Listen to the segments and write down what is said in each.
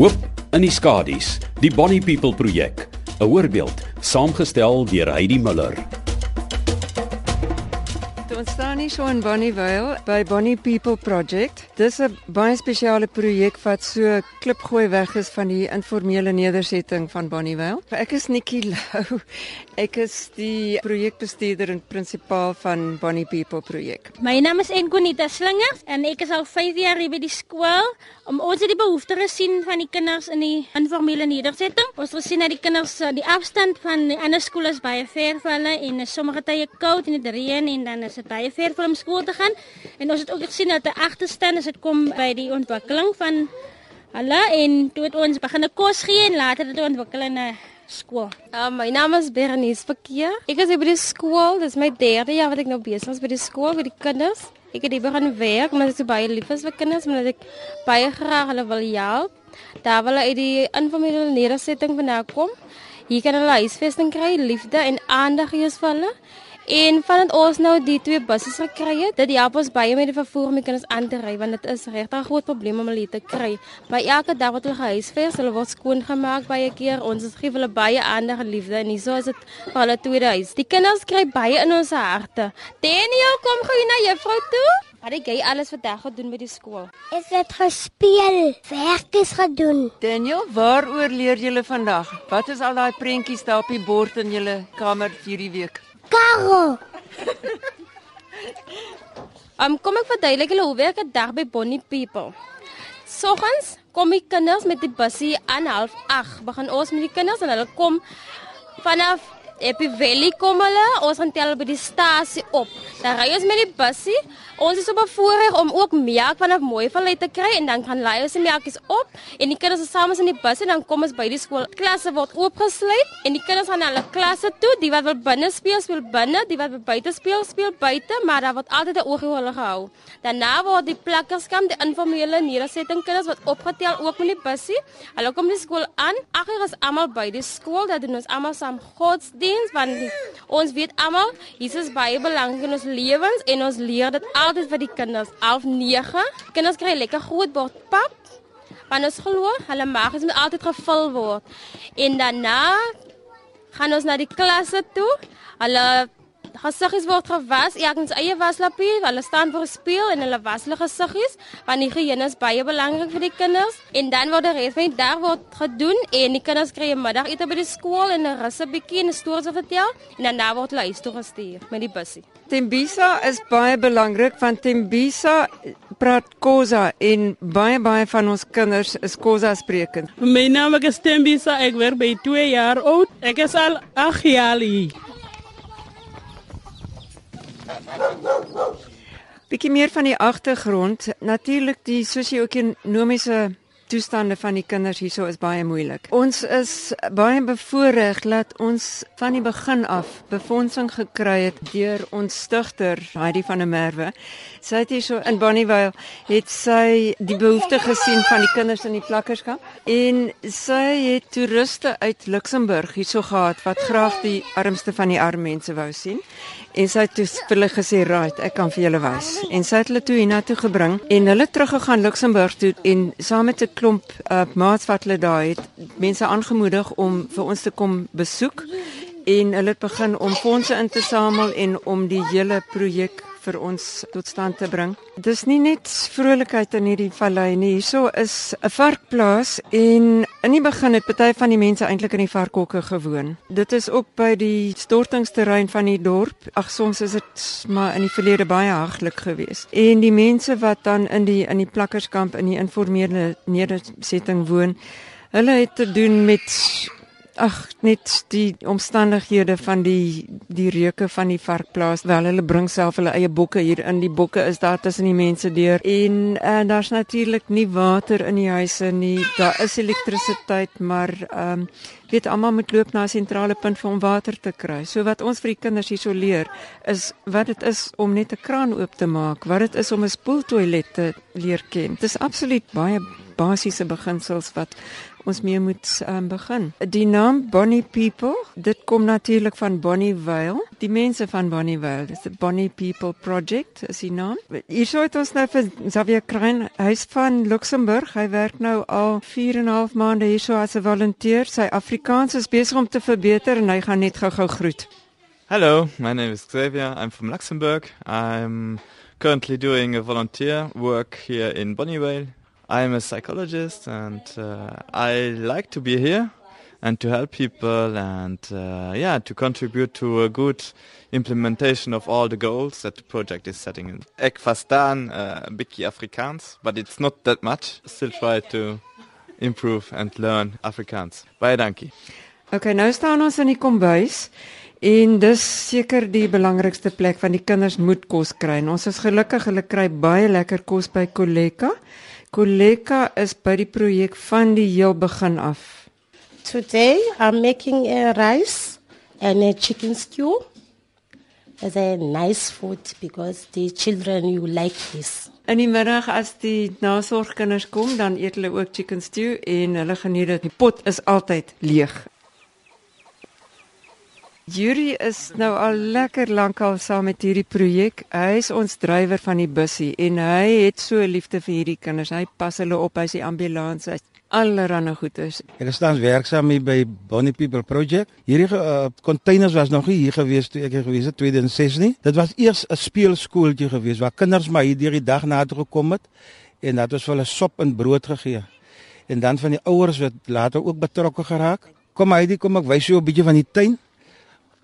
Hoop in die skadies. Die Bonnie People projek. 'n Voorbeeld saamgestel deur Heidi Muller. Ons staan hier so in Bonnievale by Bonnie People Project. Dis 'n baie spesiale projek wat so klipgooi weg is van die informele nedersetting van Bonnievale. Ek is Nikki Lou. Ek is die projekbestuurder en prinsipaal van Bonnie People Projek. My naam is Enkonita Slingers en ek is al 5 jaar hier by die skool om ons die behoeftes gesien van die kinders in die informele nedersetting. Ons het gesien dat die kinders eh, die afstand van die ander skole is baie ver vir hulle en sommige tye koud en dit reën en dan is dit baie ver om skool te gaan. En ons het ook gesien dat 'n agterstand as dit kom by die ontwikkeling van hulle en toe het ons begin 'n kos gee en later het dit ontwikkel in 'n skool. Uh, my naam is Bernice Verkeer. Ek is by die skool. Dis my derde jaar wat ek nou besig is by die skool vir die kinders. Ek het hier begin werk omdat ek so baie lief is vir kinders, omdat ek baie graag hulle wil help. Daar wil uit die informele nedersetting vandaan kom. Hier kan hulle huisvesting kry, liefde en aandag gee vir hulle. En vandat ons nou die twee busse gekry het, dit help ons baie met die vervoer om die kinders aan te ry want dit is regtig 'n groot probleem om hulle te kry. By elke dag wat hulle gehuisves, hulle word skoon gemaak baie keer. Ons gee hulle baie aandag en liefde en hieso is dit vir hulle tweede huis. Die kinders kry baie in ons harte. Daniel, kom gou na juffrou toe. Wat het jy alles vandag gedoen by die skool? Ek het gespeel, werk is gedoen. Daniel, waaroor leer julle vandag? Wat is al daai prentjies daar op die bord in julle kamer hierdie week? Karo, Um, kom ek verduidelik julle hoe werk 'n dag by Bonnie People. Soggens kom die kinders met die bussie aan half 8. Begin ons met die kinders en hulle kom vanaf Happy Valley kom hulle. Ons gaan tel by die stasie op. Dan ry ons met die bussie. Ons is op 'n voorreg om ook melk vanaf Mooival te kry en dan gaan lei ons die melkies op en die kinders is saam in die bus en dan kom ons by die skool. Klasse word oopgesluit en die kinders gaan na hulle klasse toe. Die wat wil binne speel, speel binne. Die wat wil buite speel, speel buite, maar daar word altyd 'n oog oor hulle gehou. Daarna word die plakkerskamp, die informele nedersetting kinders wat opgetel ook met die bussie. Hulle kom die skool aan. Agter is almal by die skool. Dat doen ons almal saam godsdiens want die, ons weet almal Jesus baie belangrik in ons lewens en ons leer dit altyd vir die kinders. 11 9. Kinders kry lekker groot bord pap. Want ons glo hulle mag moet altyd gevul word. En daarna gaan ons na die klasse toe. Hulle gesiggies word gewas, elkeen eie waslappie. Hulle staan vir speel en hulle was hulle gesiggies want higiëne is baie belangrik vir die kinders. En dan word die res van die dag word gedoen en die kinders kry 'n middagete by die skool en 'n rus 'n bietjie en 'n storie te vertel en dan daar word hulle huis toe gestuur met die bussie. Tembisa is baie belangrik want Tembisa praat Khoza en baie baie van ons kinders is Khoza sprekend. My naam is Tembisa, ek werk by 2 jaar oud. Ek is al 8 jaar hier. Bietjie meer van die agtergrond. Natuurlik die sosio-ekonomiese toestande van die kinders hierso is baie moeilik. Ons is baie bevoordeel dat ons van die begin af befondsing gekry het deur ons stigter Heidi van der Merwe. Sy het hierso in Bonnievale het sy die behoefte gesien van die kinders in die plakkerskamp en sy het toeriste uit Luxemburg hierso gehad wat graag die armste van die arm mense wou sien. En sy het toe vir hulle gesê, "Right, ek kan vir julle wys." En sy het hulle toe hiernatoe gebring en hulle teruggegaan Luxemburg toe en saam met 'n klomp uh, maats wat hulle daar het, mense aangemoedig om vir ons te kom besoek en hulle het begin om fondse in te samel en om die hele projek vir ons tot stand te bring. Dis nie net vrolikheid in hierdie vallei nie. Hierso is 'n varkplaas en in die begin het party van die mense eintlik in die varkhokke gewoon. Dit is ook by die stortingsterrein van die dorp. Ag soms is dit maar in die verlede baie haglik geweest. En die mense wat dan in die in die plakkerskamp in die informele nedersetting woon, hulle het te doen met ag net die omstandighede van die die reuke van die varkplaas wel hulle bring self hulle eie bokke hier in. Die bokke is daar tussen die mense deur. En en daar's natuurlik nie water in die huise nie. Daar is elektrisiteit maar ehm um, weet almal moet loop na 'n sentrale punt vir om water te kry. So wat ons vir die kinders hierso leer is wat dit is om net 'n kraan oop te maak wat dit is om 'n spoeltoilet te leer ken. Dit is absoluut baie basiese beginsels wat ons mee moet um, begin. Die naam Bonnie People, dit kom natuurlik van Bonnie Vale. Die mense van Bonnie Vale, dis die Bonnie People Project, is die naam. Hier sou dit ons nou vir Xavier Krein, hy's van Luxemburg. Hy werk nou al 4 en 'n half maande hierso as 'n volonteer. Sy Afrikaans is besig om te verbeter en hy gaan net gou-gou groet. Hello, my name is Xavier. I'm from Luxembourg. I'm currently doing a volunteer work here in Bonnievale. I'm a psychologist and uh, I like to be here and to help people and uh, yeah, to contribute to a good implementation of all the goals that the project is setting in. Ek verstaan uh, een beetje Afrikaans, but it's not that much. Still try to improve and learn Afrikaans. Baie dankie. Okay, nou staan ons in die kombuis. En dis seker die belangrikste plek van die kinders moet kos kry. En ons is gelukkig hulle kry baie lekker kos by Koleka. Koleka is by die projek van die heel begin af. Today I'm making a rice and a chicken stew. It's a nice food because the children you like this. In die middag as die nasorgkinders kom, dan eet hulle ook chicken stew en hulle geniet dit. Die pot is altyd leeg. Yuri is nou al lekker lankal saam met hierdie projek. Hy is ons drywer van die bussie en hy het so liefde vir hierdie kinders. Hy pas hulle op as die ambulans, hy's allerhande goeders. Ek is tans werksaam hier by Bonnie People Project. Hierdie uh, containers was nog nie hier gewees toe ek hier gewees het 2006 nie. Dit was eers 'n speelskooltjie gewees waar kinders maar hier deur die dag na toe gekom het en dat ons vir hulle sop en brood gegee. En dan van die ouers wat later ook betrokke geraak. Kom hy, kom ek wys jou 'n bietjie van die tuin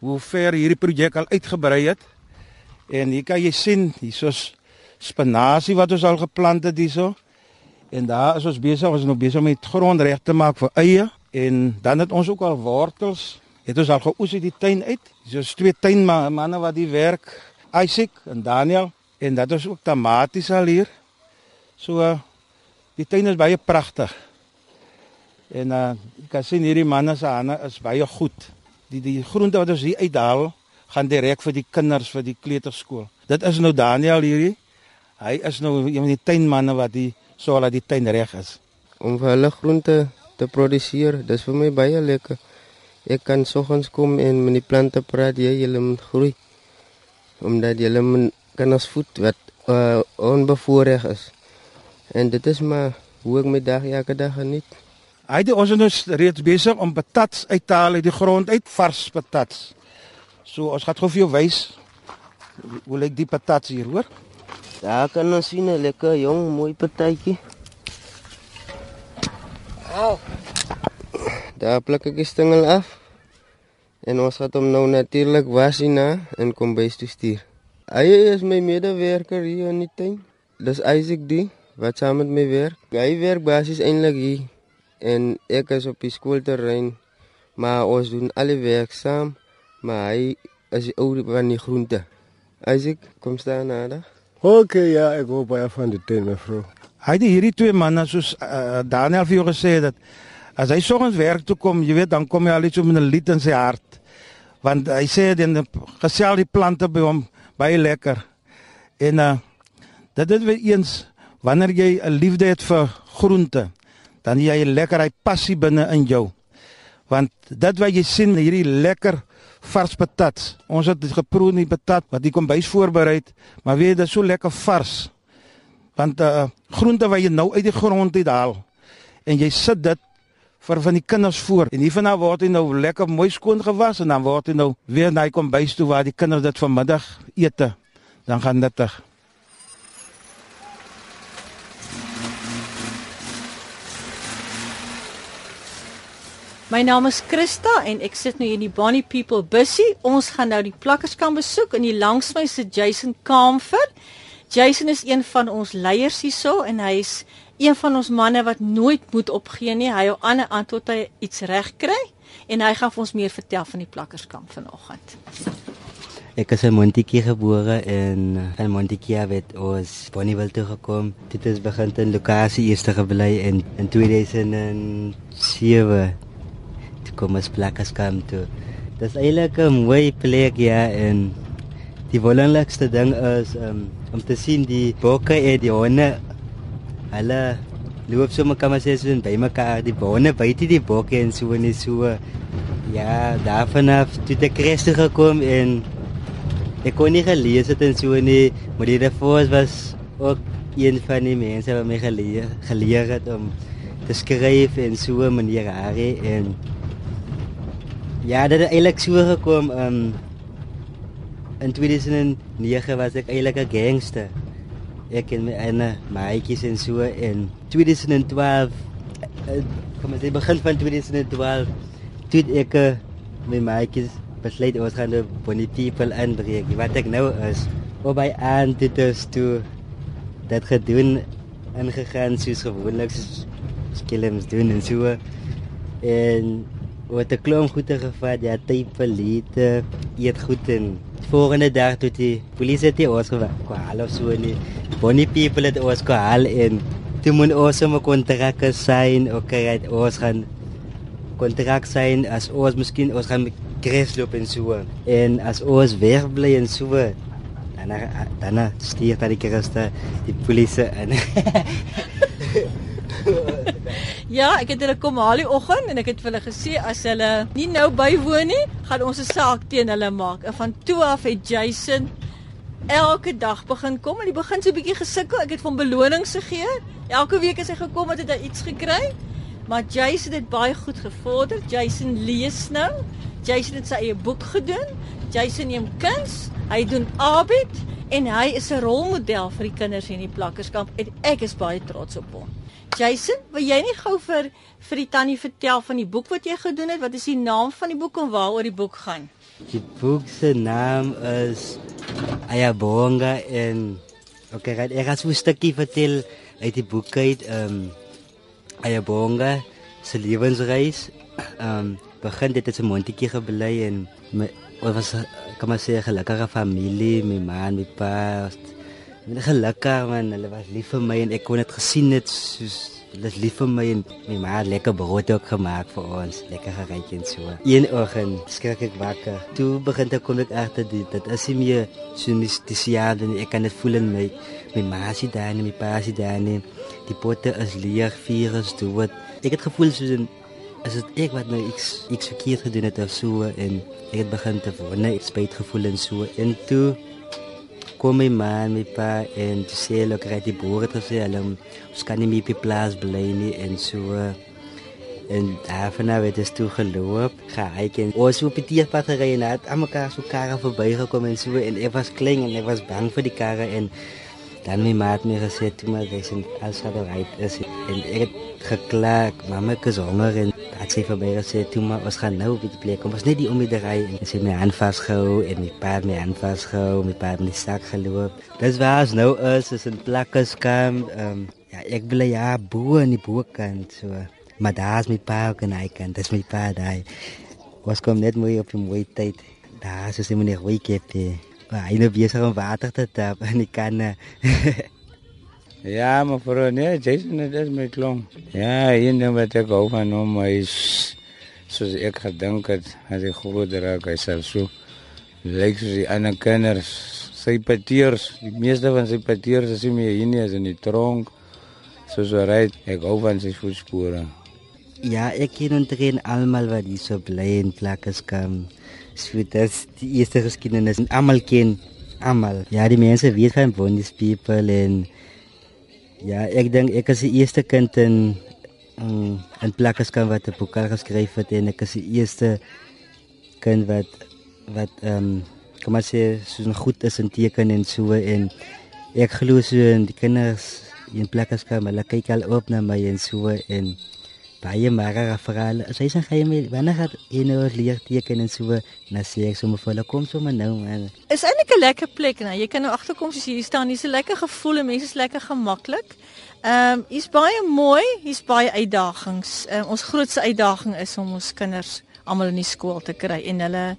hoe ver hierdie projek al uitgebrei het. En hier kan jy sien, hiersoos spinasie wat ons al geplant het hierso. En daar is ons besig, ons is nou besig met grond reg te maak vir eie en dan het ons ook al wortels. Het ons al geoes uit die tuin uit. So twee tuinmanne wat die werk, Isaac en Daniel en dat is ook tamaties al hier. So die tuin is baie pragtig. En uh jy kan sien hierdie manne se hande is baie goed die die groente wat ons hier uithaal gaan direk vir die kinders vir die kleuterskool. Dit is nou Daniel hierdie. Hy is nou een van die tuinmanne wat die so laat die tuin reg is. Om vir hulle groente te produseer, dis vir my baie lekker. Ek kan soggens kom en met die plante praat jy hulle moet groei. Omdat hulle moet kinders voed wat uh, onbevoorreg is. En dit is maar hoe ek my dag elke dag geniet. Hy het ons nou reeds besig om patats uit te haal uit die grond uit, vars patats. So ons gaan gou vir jou wys hoe lyk die patats hier, hoor? Daar kan ons sien 'n lekker jong mooi patatjie. Au. Daar pluk ek die stengel af. En ons gaan hom nou natuurlik was hierna en kom bys toe stuur. Hy is my medewerker hier in die tuin. Dis Isaac die wat saam met my werk. Hy werk basies eintlik hier en ek is op die skoolterrein maar ons doen alle werk saam maar hy is die ou van die groente. Isaac kom staan nader. Okay ja ek hoop baie van die teen mevrou. Hy het hierdie twee manne soos uh, Daniel vir jou gesê dat as hy soggens werk toe kom jy weet dan kom hy al iets met 'n lied in sy hart. Want hy sê dan gesel die plante by hom baie lekker. En uh, dit is weer eens wanneer jy 'n liefde het vir groente dan jy lekker hy passie binne in jou. Want dit wat jy sien hierdie lekker vars patats. Ons het geproe die patat wat jy kom bys voorberei, maar weet jy dit is so lekker vars. Want uh groente wat jy nou uit die grond uit haal en jy sit dit vir van die kinders voor en hiervan af word hy nou lekker mooi skoon gewas en dan word hy nou weer na hy kom bys toe waar die kinders dit vanmiddag eet. Dan gaan dit terug. My naam is Christa en ek sit nou hier in die Bonnie People bussie. Ons gaan nou die plakkerskamp besoek en hier langs my sit Jason Kamfer. Jason is een van ons leiers hierso en hy's een van ons manne wat nooit moet opgee nie. Hy hou aan aan tot hy iets reg kry en hy gaan vir ons meer vertel van die plakkerskamp vanoggend. Ek is in Montetjie gebore en van Montetjie het ons Bonnieville toe gekom. Dit is begin in lokasie eerste gebly in in 2007 kom as plakkers kom toe. Dit is eintlik 'n mooi plek ja en die wonderlikste ding is um, om te sien die bokke en die honde hulle loop so mekaar maar sê so by mekaar die bone buite die bokke en so en so. Ja, daarvan af toe ek kres toe gekom en ek kon nie gelees het en so nie, maar die refos was ook een van die mense wat my geleer geleer het om te skryf en so 'n manier Harry en ja, dit het eintlik so gekom um in 2009 was ek eintlik 'n gangster. Ek en my ene maatjies en so en 2012 eh, kom dit begin van 2012 toe ek eh, my maatjies besluit ons gaan die bonnie people inbreek. Wat ek nou is, op by aan dit is toe dat gedoen ingegaan soos gewoonlik skelms doen en so en wat 'n klomp goede gevat ja tipe lite eet goed en volgende dag toe die polisie het ons gehaal of so nie bonnie people het ons gehaal en toe moet ons 'n kontrak sign okay right ons gaan kontrak sign as ons miskien ons gaan kresloop en so en as ons weg bly en so dan dan stuur tadi kerste die polisie in. ja, ek het hulle kom haal die oggend en ek het vir hulle gesê as hulle nie nou bywoon nie, gaan ons 'n saak teen hulle maak. En van toe af het Jason elke dag begin kom en hy begin so 'n bietjie gesukkel. Ek het hom belonings gegee. Elke week as hy gekom het, het hy iets gekry. Maar Jason het baie goed gevorder. Jason lees nou. Jason het sy eie boek gedoen. Jason neem kuns. Hy doen arbid en hy is 'n rolmodel vir die kinders in die plakkerskamp en ek is baie trots op hom. Jason, wil jy nie gou vir vir die tannie vertel van die boek wat jy gedoen het? Wat is die naam van die boek en waaroor die boek gaan? Die boek se naam is Ayabonga en okay, ek ek gaan so 'n stukkie vertel uit die boek uit ehm um, Ayabonga se lewensreis. Ehm um, begin dit as 'n mondjie gebly en my Ons was kan maar sê 'n gelukkige familie, my ma, my pa. Hulle gelukkig man, hulle was lief vir my en ek kon dit gesien het soos hulle is lief vir my en my ma het lekker brood ook gemaak vir ons, lekker geryk en so. Een oggend skrik ek wakker. Toe begin ek kom ek agter dit dat as jy meer so mis dis jaar dan ek kan dit voel in my my ma se daar en my pa se daar en die potte is leeg, vuur is dood. Ek het gevoel soos 'n as dit ek wat nou ek ek verkeerd gedoen het of so en ek het begin te wonder, ek spyt gevoel en so en toe kom my ma en my pa en toe sê hulle kry die boere te sê hulle ons kan nie meer op plaas bly nie en so en daarna het dit toe geloop gehyk en ons op die pad gery en het aan mekaar so karre verbygekom en so en ek was klein en ek was bang vir die karre en dan my ma het my gesê toe maar jy sien alles wat reg is en ek het gekla mamma is honger en het sy vir my gesê toe maar ons gaan nou op die plek kom ons net die om die ry en sy my aan vasgehou en my pa my aan vasgehou my pa my sak geloop dis waar ons nou is is 'n plakkers kamp um, ja ek bly ja bo in die bokant so maar daar is my pa ook en hy kan dis my pa daai was kom net mooi op die mooi tyd daar is sy meneer Wykepe Hy nou besig om water te tap in die kanne. ja, maar voor nee, Jason het is my klom. Ja, een ding wat ek hou van hom is soos ek gedink het, as hy groter raak, hy sal so lyk soos die ander kinders. Sy patiers, die meeste van sy patiers is nie hier nie, is in die tronk. Soos hy ry, ek hou van sy voetspore. Ja, ek ken omtrent almal wat hier so bly en plakkes kom. So dat die eerste geskiedenis en almal ken almal. Ja, die mense weet van Bonnie's people en ja, ek dink ek is die eerste kind in um, in plakkes kan wat 'n boek geskryf het en ek is die eerste kind wat wat ehm um, kom maar sê so 'n goed is in teken en so en ek glo so in die kinders in plakkes kan hulle kyk al op na my en so en baie mare verhale. Sy sê gaan jy met wanneer het jy nou leer teken en so na sê ek sommer vir hulle kom sommer nou man. Is eintlik 'n lekker plek nou. Jy kan nou agterkom as jy hier staan. Hier's 'n lekker gevoel en mense is lekker gemaklik. Ehm um, hier's baie mooi, hier's baie uitdagings. Um, ons grootste uitdaging is om ons kinders almal in die skool te kry en hulle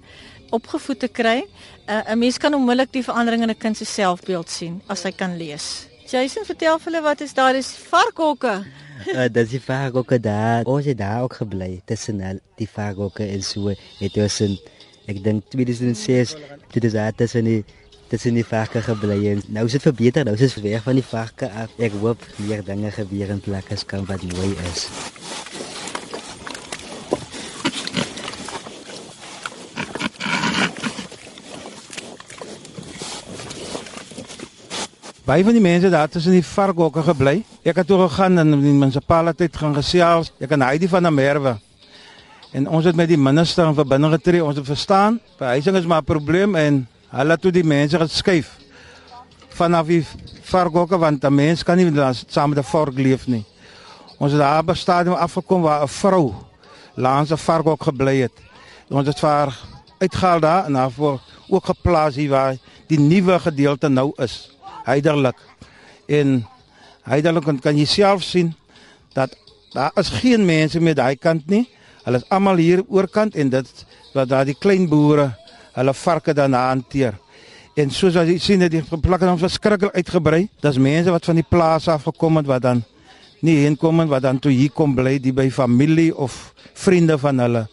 opgevoed te kry. Uh, 'n Mens kan onmiddellik die verandering in 'n kind se selfbeeld sien as hy kan lees. Jason, vertel vir hulle wat is daar? Dis varkhokke uh, dat die varkokke daar, ons het daar ook gebly tussen die varkokke en so. Het ons in ek dink 2006 dit is daar tussen die tussen die varke gebly en nou is dit verbeter. Nou is dit weg van die varke af. Ek hoop meer dinge gebeur in plakkerskamp wat mooi is. Baie van die mense daar tussen die varkhokke gebly. Ek het toe gegaan en die munisipaliteit gaan gesels. Ek en Heidi van der Merwe. En ons het met die minister in verbinding getree. Ons het verstaan, behuising is maar 'n probleem en hulle het toe die mense geskuif vanaf die varkhokke want 'n mens kan nie saam met 'n vark leef nie. Ons het daar by stadium afgekom waar 'n vrou langs 'n varkhok gebly het. Ons het haar uitgehaal daar en haar ook geplaas hier waar die nuwe gedeelte nou is heiderlik. En heiderlik kan, jy self sien dat daar is geen mense meer daai kant nie. Hulle is almal hier oorkant en dit wat daar die klein boere hulle varke dan hanteer. En soos jy sien dat die plekke dan verskriklik uitgebrei. Daar's mense wat van die plaas af gekom het wat dan nie heen kom en wat dan toe hier kom bly, die by familie of vriende van hulle.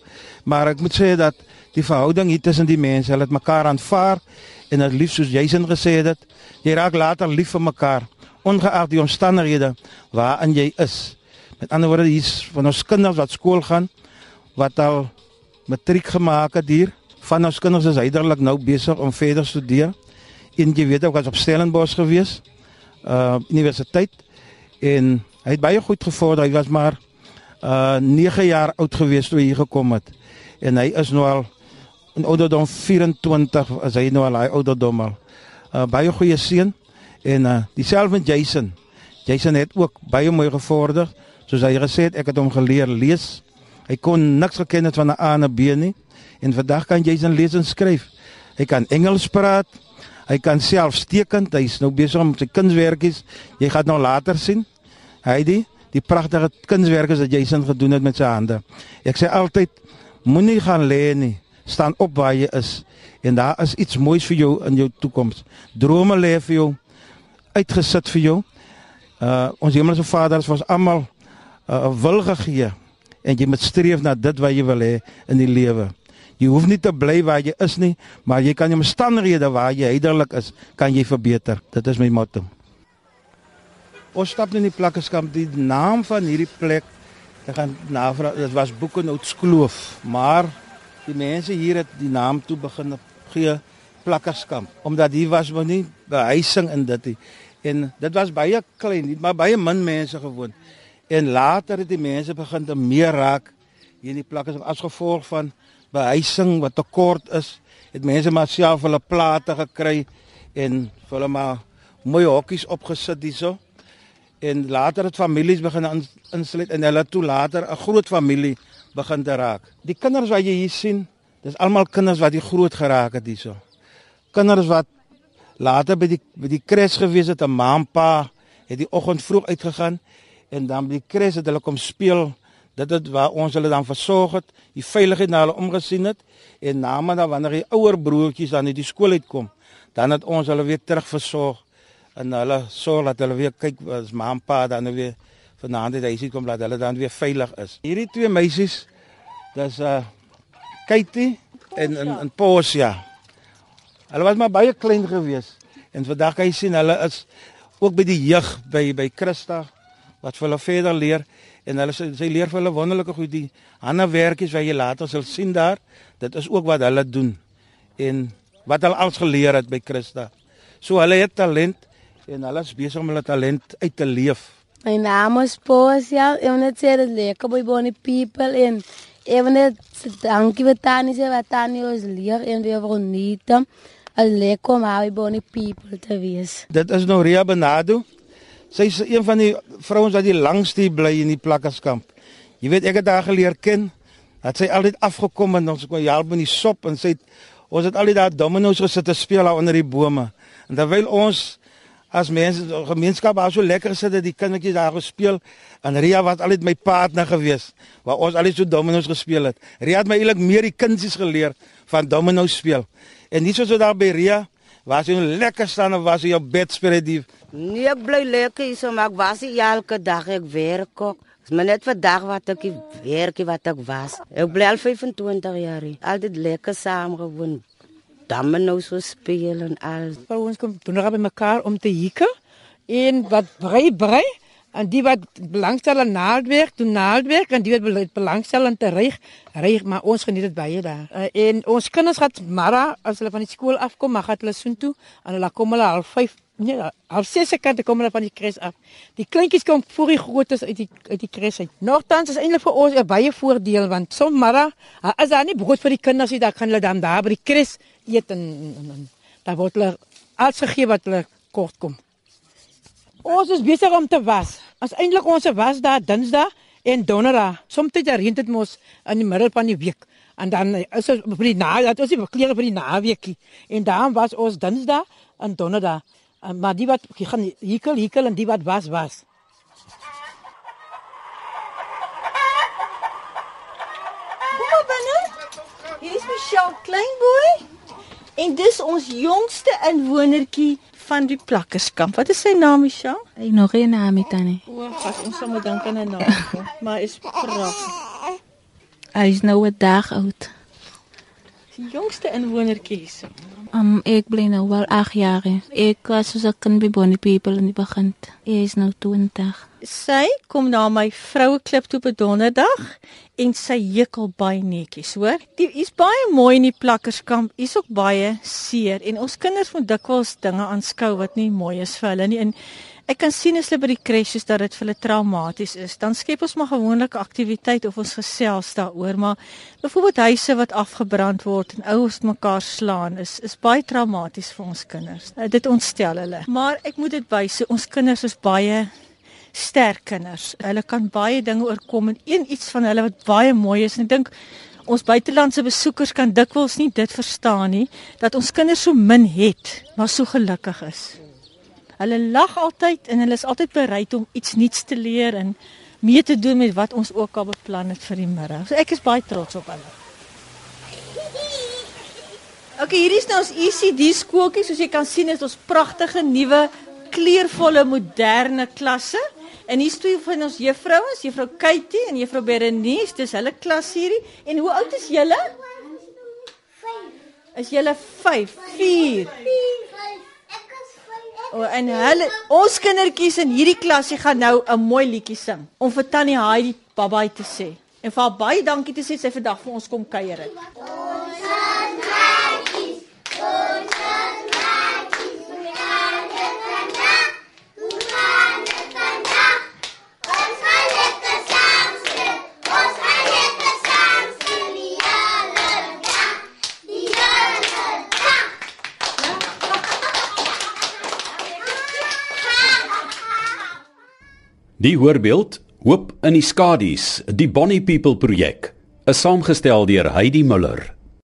Maar ek moet sê dat die verhouding hier tussen die mense, hulle het mekaar aanvaar en dit lief soos Jason gesê het, jy raak later lief vir mekaar ongeag die omstandighede waarin jy is. Met ander woorde, hier's van ons kinders wat skool gaan wat al matriek gemaak het hier. Van ons kinders is heiderlik nou besig om verder studeer. En jy weet ook was op Stellenbosch gewees, uh universiteit en hy het baie goed gevorder. Hy was maar uh 9 jaar oud gewees toe hy gekom het. En hy is nou al in ouderdom 24 as hy nou al hy ouderdom al. Uh, baie goeie seun en uh, dieselfde met Jason. Jason het ook baie mooi gevorder. Soos hy gesê het, ek het hom geleer lees. Hy kon niks geken het van 'n A na B nie. En vandag kan Jason lees en skryf. Hy kan Engels praat. Hy kan self stekend. Hy's nou besig om sy kunswerkies. Jy gaan nou later sien. Heidi, die pragtige kunswerke wat Jason gedoen het met sy hande. Ek sê altyd moenie gaan lê nie staan op waar jy is en daar is iets moois vir jou in jou toekoms. Drome lê vir jou uitgesit vir jou. Uh ons hemelse Vader het vir ons almal 'n uh, wil gegee en jy moet streef na dit wat jy wil hê in die lewe. Jy hoef nie te bly waar jy is nie, maar jy kan jou omstandighede waar jy heiderlik is, kan jy verbeter. Dit is my motto. Ons stap in die plakkeskamp. Die naam van hierdie plek, ek gaan navra, dit was Boekenhout Skloof, maar die mense hier het die naam toe begin gee plakkerskamp omdat hier was maar nie behuising in dit nie. en dit was baie klein maar baie min mense gewoon en later het die mense begin te meer raak hier in die plakkers as gevolg van behuising wat tekort is het mense maar self hulle plate gekry en hulle maar mooi hokkies opgesit hierso en later het families begin insluit en hulle toe later 'n groot familie begin te raak. Die kinders wat jy hier sien, dis almal kinders wat die groot geraak het hierso. Kinders wat later by die by die kres gewees het, 'n maampa het die oggend vroeg uitgegaan en dan by die kres het hulle kom speel. Dit het waar ons hulle dan versorg het, die veiligheid na hulle omgesien het en na maar dan wanneer die ouer broertjies dan uit die skool uitkom, dan het ons hulle weer terug versorg en hulle sorg dat hulle weer kyk as maampa dan weer vanaand het hy sê kom laat hulle dan weer veilig is. Hierdie twee meisies, dis uh Katie en en en Posia. Hulle was maar baie klein gewees en vandag kan jy sien hulle is ook by die jeug by by Christa wat hulle verder leer en hulle sy, sy leer vir hulle wonderlike goed die ander werkies wat jy later sal sien daar. Dit is ook wat hulle doen en wat hulle al geleer het by Christa. So hulle het talent en hulle is besig om hulle talent uit te leef. My naam is Posia. Eu net sê dit lekker by Bonnie People en even net dankie vir Tannie se wat Tannie ons leer en weer Veronica. Al lekker om by Bonnie People te wees. Dit is nou Ria Benado. Sy is een van die vrouens wat die langste bly in die plakkerskamp. Jy weet ek het haar geleer ken. Dat sy altyd afgekom en ons kon help met die sop en sy het, ons het altyd daar domino's gesit te speel daar onder die bome. En terwyl ons as mense gemeenskap was so lekker gesit dat die kindertjies daar gespeel en Ria was altyd my partner gewees waar ons altyd so domino's gespeel het. Ria het my eintlik meer die kinders geleer van domino's speel. En nie soos daar by Ria was jy lekker staan of was jy op bed spreditief. Nee, ek bly lekker hier so maar ek was nie elke dag ek werk ook. Dis maar net vandag wat ek werk wat ek was. Ek bly al 25 jaar hier. Altyd lekker saam gewoon. Damme nou so speel en al. Vir ons kom donderdag by mekaar om te hieke en wat brei brei en die wat belangstel aan naaldwerk, doen naaldwerk en die wat belangstel aan te rig, rig, maar ons geniet dit baie daar. Uh, en ons kinders gaan Mara as hulle van die skool afkom, maar gaan hulle soontoe en hulle kom hulle half 5 Nee, al ses sekante kom hulle van die kres af. Die kleintjies kom voor die grootes uit die uit die kres uit. Nogtans is eintlik vir ons 'n baie voordeel want sommer as daar nie brood vir die kinders is, dan kan hulle dan daar by die kres eet en, en, en daar word hulle alles gegee wat hulle kort kom. Ons is besig om te was. As eintlik ons was daar Dinsdag en Donderdag. Soms het reën dit mos in die middel van die week. En dan is ons vir die na, dat ons nie klere vir die naweekie. En dan was ons Dinsdag en Donderdag. Maar die wat gaan hikel hikel en die wat was was. Kom maar binne. Hier is Michelle Kleinboy. En dis ons jongste inwonertjie van die plakkerskamp. Wat is sy naam, Michelle? Ek nog geen naam het nie. O, gas, ons sal moet dink aan 'n naam. maar is pragtig. Hy is nou 'n dag oud. Die jongste inwonertjie hierso. Um, ek bly nou wel 8 jaar. Ek was soos 'n kind by Bonnie People in die begin. Hy is nou 20. Sy kom na my vroue klip toe op donderdag en sy hekel baie netjies, hoor. Die is baie mooi in die plakkerskamp. Is ook baie seer en ons kinders moet dikwels dinge aanskou wat nie mooi is vir hulle nie. En Ek kan sien as hulle by die crashes dat dit vir hulle traumaties is. Dan skep ons maar gewoonlik aktiwiteit of ons gesels daaroor, maar byvoorbeeld huise wat afgebrand word en ouers mekaar slaan is is baie traumaties vir ons kinders. Uh, dit ontstel hulle. Maar ek moet dit wys, ons kinders is baie sterk kinders. Hulle kan baie dinge oorkom en een iets van hulle wat baie mooi is en ek dink ons buitelandse besoekers kan dikwels nie dit verstaan nie dat ons kinders so min het, maar so gelukkig is. Hulle lag altyd en hulle is altyd bereid om iets nuuts te leer en mee te doen met wat ons ook al beplan het vir die middag. So ek is baie trots op hulle. OK, hier is nou ons ECD skooltjie. Soos jy kan sien is ons pragtige nuwe kleurvolle moderne klasse. En hier is twee van ons juffrouens, juffrou Katie en juffrou Berenice. Dis hulle klas hierdie. En hoe oud is julle? 5. Is julle 5? 4. 4. O, en hulle ons kindertjies in hierdie klasie gaan nou 'n mooi liedjie sing om vir Tannie Heidi babai te sê. En vir haar baie dankie te sê sy vandag vir ons kom kuier het. Ons Die voorbeeld Hoop in die skadu's, die Bonnie People projek, is saamgestel deur Heidi Muller.